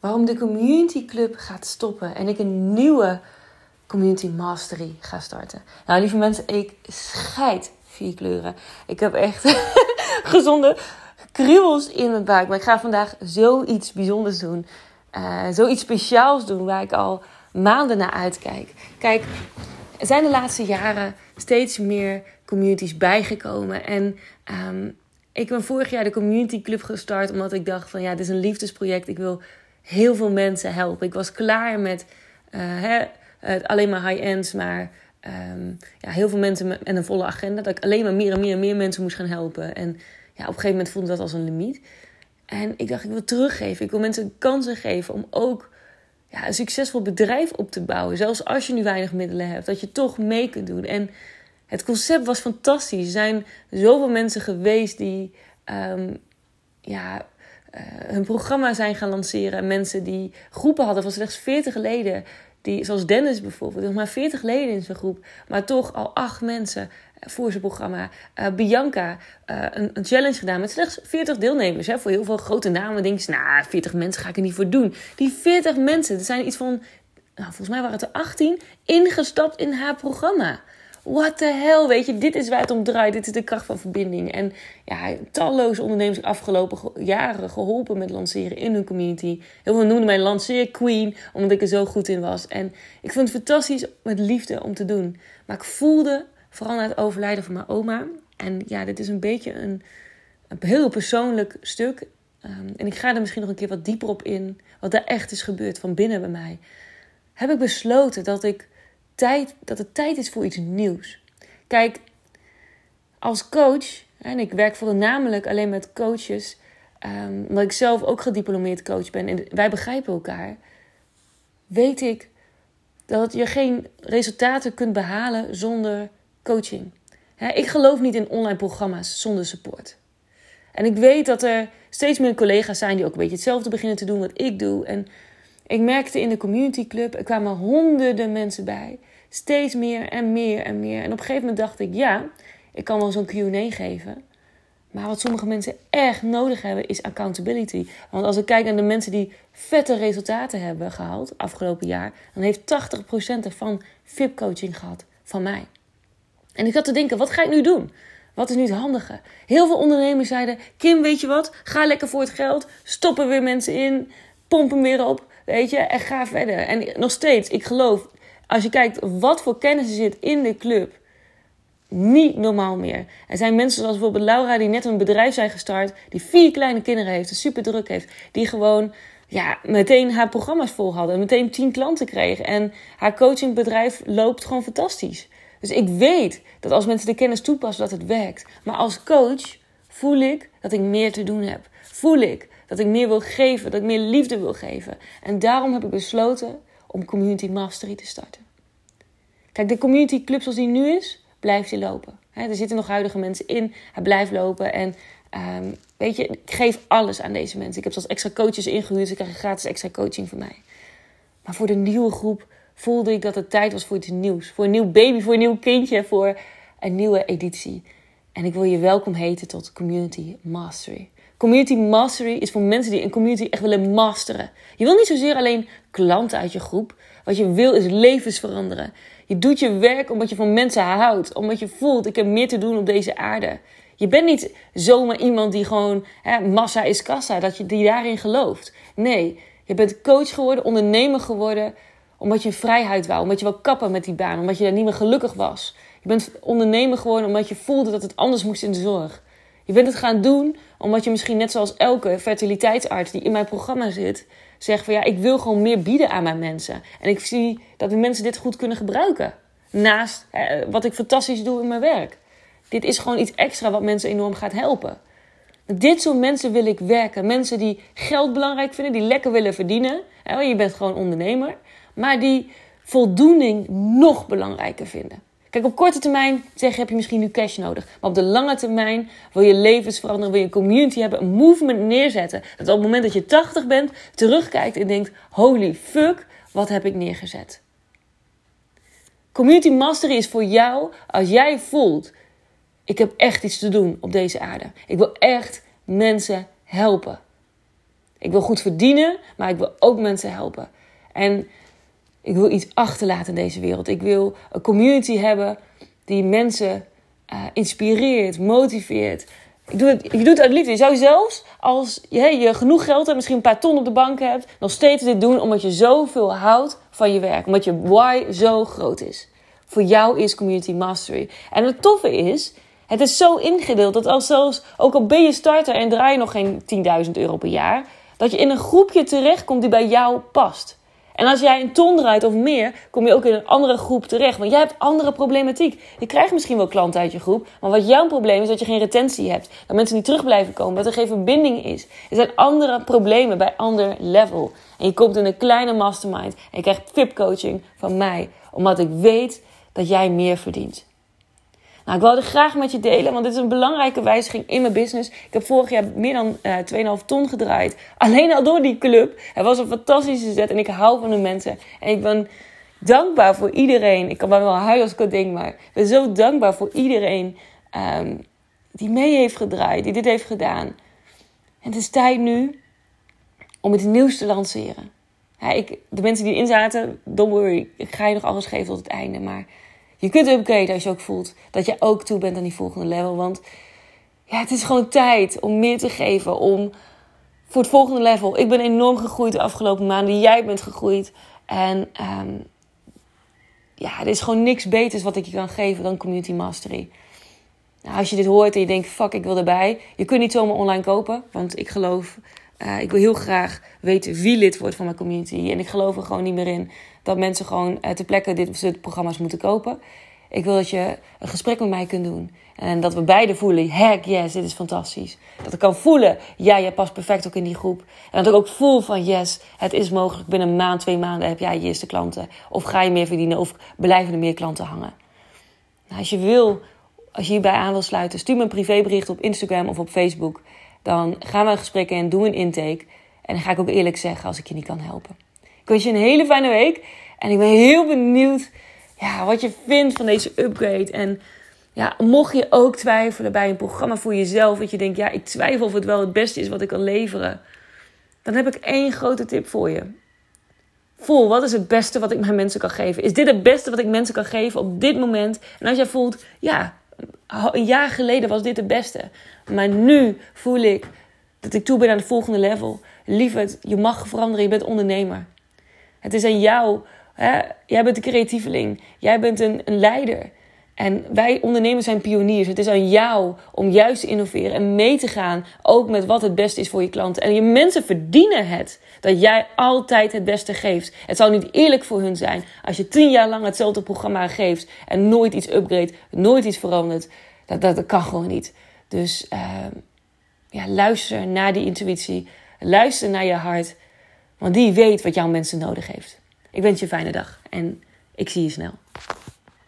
waarom de Community Club gaat stoppen en ik een nieuwe Community Mastery ga starten. Nou, lieve mensen, ik scheid vier kleuren. Ik heb echt gezonde kriebels in mijn buik. Maar ik ga vandaag zoiets bijzonders doen. Uh, zoiets speciaals doen waar ik al maanden naar uitkijk. Kijk, er zijn de laatste jaren steeds meer communities bijgekomen. En um, ik ben vorig jaar de Community Club gestart omdat ik dacht van ja, dit is een liefdesproject. Ik wil heel veel mensen helpen. Ik was klaar met uh, hè, alleen maar high-ends, maar um, ja, heel veel mensen en een volle agenda. Dat ik alleen maar meer en meer en meer mensen moest gaan helpen. En ja, op een gegeven moment voelde dat als een limiet. En ik dacht, ik wil teruggeven. Ik wil mensen kansen geven om ook ja, een succesvol bedrijf op te bouwen. Zelfs als je nu weinig middelen hebt, dat je toch mee kunt doen. En het concept was fantastisch. Er zijn zoveel mensen geweest die um, ja, hun programma zijn gaan lanceren. Mensen die groepen hadden van slechts 40 leden. Die, zoals Dennis bijvoorbeeld, nog maar 40 leden in zijn groep. Maar toch al acht mensen voor zijn programma. Uh, Bianca, uh, een, een, challenge gedaan met slechts 40 deelnemers. Hè. Voor heel veel grote namen denk je, nou, 40 mensen ga ik er niet voor doen. Die 40 mensen, er zijn iets van, nou, volgens mij waren het er 18, ingestapt in haar programma. What the hell, weet je, dit is waar het om draait. Dit is de kracht van verbinding. En ja, talloze ondernemers afgelopen jaren geholpen met lanceren in hun community. Heel veel noemden mij lanceer queen, omdat ik er zo goed in was. En ik vond het fantastisch met liefde om te doen. Maar ik voelde, vooral na het overlijden van mijn oma... en ja, dit is een beetje een, een heel persoonlijk stuk... Um, en ik ga er misschien nog een keer wat dieper op in, wat er echt is gebeurd van binnen bij mij. Heb ik besloten dat ik tijd, dat het tijd is voor iets nieuws. Kijk, als coach, en ik werk voornamelijk alleen met coaches, um, omdat ik zelf ook gediplomeerd coach ben en wij begrijpen elkaar, weet ik dat je geen resultaten kunt behalen zonder coaching. ik geloof niet in online programma's zonder support. En ik weet dat er steeds meer collega's zijn die ook een beetje hetzelfde beginnen te doen wat ik doe. En ik merkte in de community club, er kwamen honderden mensen bij. Steeds meer en meer en meer. En op een gegeven moment dacht ik, ja, ik kan wel zo'n Q&A geven. Maar wat sommige mensen echt nodig hebben is accountability. Want als ik kijk naar de mensen die vette resultaten hebben gehaald afgelopen jaar, dan heeft 80% ervan VIP-coaching gehad van mij. En ik had te denken, wat ga ik nu doen? Wat is nu het handige? Heel veel ondernemers zeiden: Kim, weet je wat? Ga lekker voor het geld. Stop er weer mensen in. Pomp hem weer op. Weet je, en ga verder. En nog steeds, ik geloof, als je kijkt wat voor kennis er zit in de club, niet normaal meer. Er zijn mensen zoals bijvoorbeeld Laura, die net een bedrijf zijn gestart, die vier kleine kinderen heeft, super druk heeft, die gewoon ja, meteen haar programma's vol hadden, meteen tien klanten kreeg. En haar coachingbedrijf loopt gewoon fantastisch. Dus ik weet dat als mensen de kennis toepassen, dat het werkt. Maar als coach voel ik dat ik meer te doen heb. Voel ik dat ik meer wil geven, dat ik meer liefde wil geven. En daarom heb ik besloten om Community Mastery te starten. Kijk, de community club zoals die nu is, blijft die lopen. er zitten nog huidige mensen in, hij blijft lopen. En um, weet je, ik geef alles aan deze mensen. Ik heb zelfs extra coaches ingehuurd, ze krijgen gratis extra coaching van mij. Maar voor de nieuwe groep voelde ik dat het tijd was voor iets nieuws. Voor een nieuw baby, voor een nieuw kindje, voor een nieuwe editie. En ik wil je welkom heten tot Community Mastery. Community Mastery is voor mensen die een community echt willen masteren. Je wil niet zozeer alleen klanten uit je groep. Wat je wil is levens veranderen. Je doet je werk omdat je van mensen houdt. Omdat je voelt, ik heb meer te doen op deze aarde. Je bent niet zomaar iemand die gewoon hè, massa is kassa, dat je die daarin gelooft. Nee, je bent coach geworden, ondernemer geworden, omdat je vrijheid wou. Omdat je wil kappen met die baan, omdat je daar niet meer gelukkig was. Je bent ondernemer geworden omdat je voelde dat het anders moest in de zorg. Je bent het gaan doen omdat je misschien net zoals elke fertiliteitsarts die in mijn programma zit, zegt van ja, ik wil gewoon meer bieden aan mijn mensen. En ik zie dat de mensen dit goed kunnen gebruiken. Naast eh, wat ik fantastisch doe in mijn werk. Dit is gewoon iets extra wat mensen enorm gaat helpen. Dit soort mensen wil ik werken. Mensen die geld belangrijk vinden, die lekker willen verdienen. Je bent gewoon ondernemer. Maar die voldoening nog belangrijker vinden. Kijk, op korte termijn zeg heb je misschien nu cash nodig. Maar op de lange termijn wil je levens veranderen, wil je een community hebben, een movement neerzetten. Dat op het moment dat je 80 bent, terugkijkt en denkt, holy fuck, wat heb ik neergezet. Community Mastery is voor jou als jij voelt, ik heb echt iets te doen op deze aarde. Ik wil echt mensen helpen. Ik wil goed verdienen, maar ik wil ook mensen helpen. En ik wil iets achterlaten in deze wereld. Ik wil een community hebben die mensen uh, inspireert, motiveert. Ik doe het, je doet het uit liefde. Je zou zelfs als je, je genoeg geld hebt, misschien een paar ton op de bank hebt, nog steeds dit doen omdat je zoveel houdt van je werk. Omdat je why zo groot is. Voor jou is Community Mastery. En het toffe is, het is zo ingedeeld dat als zelfs, ook al ben je starter en draai je nog geen 10.000 euro per jaar, dat je in een groepje terechtkomt die bij jou past. En als jij een ton draait of meer, kom je ook in een andere groep terecht. Want jij hebt andere problematiek. Je krijgt misschien wel klanten uit je groep. Maar wat jouw probleem is dat je geen retentie hebt. Dat mensen niet terug blijven komen. Dat er geen verbinding is. Er zijn andere problemen bij ander level. En je komt in een kleine mastermind. En je krijgt VIP coaching van mij. Omdat ik weet dat jij meer verdient. Nou, ik wilde graag met je delen, want dit is een belangrijke wijziging in mijn business. Ik heb vorig jaar meer dan uh, eh, 2,5 ton gedraaid. Alleen al door die club. Het was een fantastische zet en ik hou van de mensen. En ik ben dankbaar voor iedereen. Ik kan wel huilen als ik het ding, maar ik ben zo dankbaar voor iedereen um, die mee heeft gedraaid, die dit heeft gedaan. En het is tijd nu om het nieuws te lanceren. Ik, de mensen die erin zaten, don't worry, ik ga je nog alles geven tot het einde. Maar je kunt upgraden als je ook voelt dat je ook toe bent aan die volgende level. Want ja, het is gewoon tijd om meer te geven. Om voor het volgende level. Ik ben enorm gegroeid de afgelopen maanden. Jij bent gegroeid. En um, ja, er is gewoon niks beters wat ik je kan geven dan community mastery. Nou, als je dit hoort en je denkt, fuck, ik wil erbij. Je kunt niet zomaar online kopen. Want ik geloof, uh, ik wil heel graag weten wie lid wordt van mijn community. En ik geloof er gewoon niet meer in dat mensen gewoon uh, ter plekke dit soort programma's moeten kopen. Ik wil dat je een gesprek met mij kunt doen. En dat we beide voelen, heck yes, dit is fantastisch. Dat ik kan voelen, ja, jij past perfect ook in die groep. En dat ik ook voel van, yes, het is mogelijk. Binnen een maand, twee maanden heb jij je eerste klanten. Of ga je meer verdienen, of blijven er meer klanten hangen. Nou, als je wil, als je hierbij aan wil sluiten, stuur me een privébericht op Instagram of op Facebook. Dan gaan we een gesprek in, doen een intake. En dan ga ik ook eerlijk zeggen als ik je niet kan helpen. Ik wens je een hele fijne week. En ik ben heel benieuwd ja, wat je vindt van deze upgrade. En ja, mocht je ook twijfelen bij een programma voor jezelf. Dat je denkt, ja, ik twijfel of het wel het beste is wat ik kan leveren. Dan heb ik één grote tip voor je. Voel, wat is het beste wat ik mijn mensen kan geven? Is dit het beste wat ik mensen kan geven op dit moment? En als jij voelt, ja, een jaar geleden was dit het beste. Maar nu voel ik dat ik toe ben aan het volgende level. Lieverd, je mag veranderen, je bent ondernemer. Het is aan jou. Hè? Jij bent een creatieveling. Jij bent een, een leider. En wij ondernemers zijn pioniers. Het is aan jou om juist te innoveren en mee te gaan. Ook met wat het beste is voor je klanten. En je mensen verdienen het dat jij altijd het beste geeft. Het zou niet eerlijk voor hun zijn als je tien jaar lang hetzelfde programma geeft. En nooit iets upgrade, nooit iets verandert. Dat, dat, kan gewoon niet. Dus uh, ja, luister naar die intuïtie. Luister naar je hart. Want die weet wat jouw mensen nodig heeft. Ik wens je een fijne dag en ik zie je snel.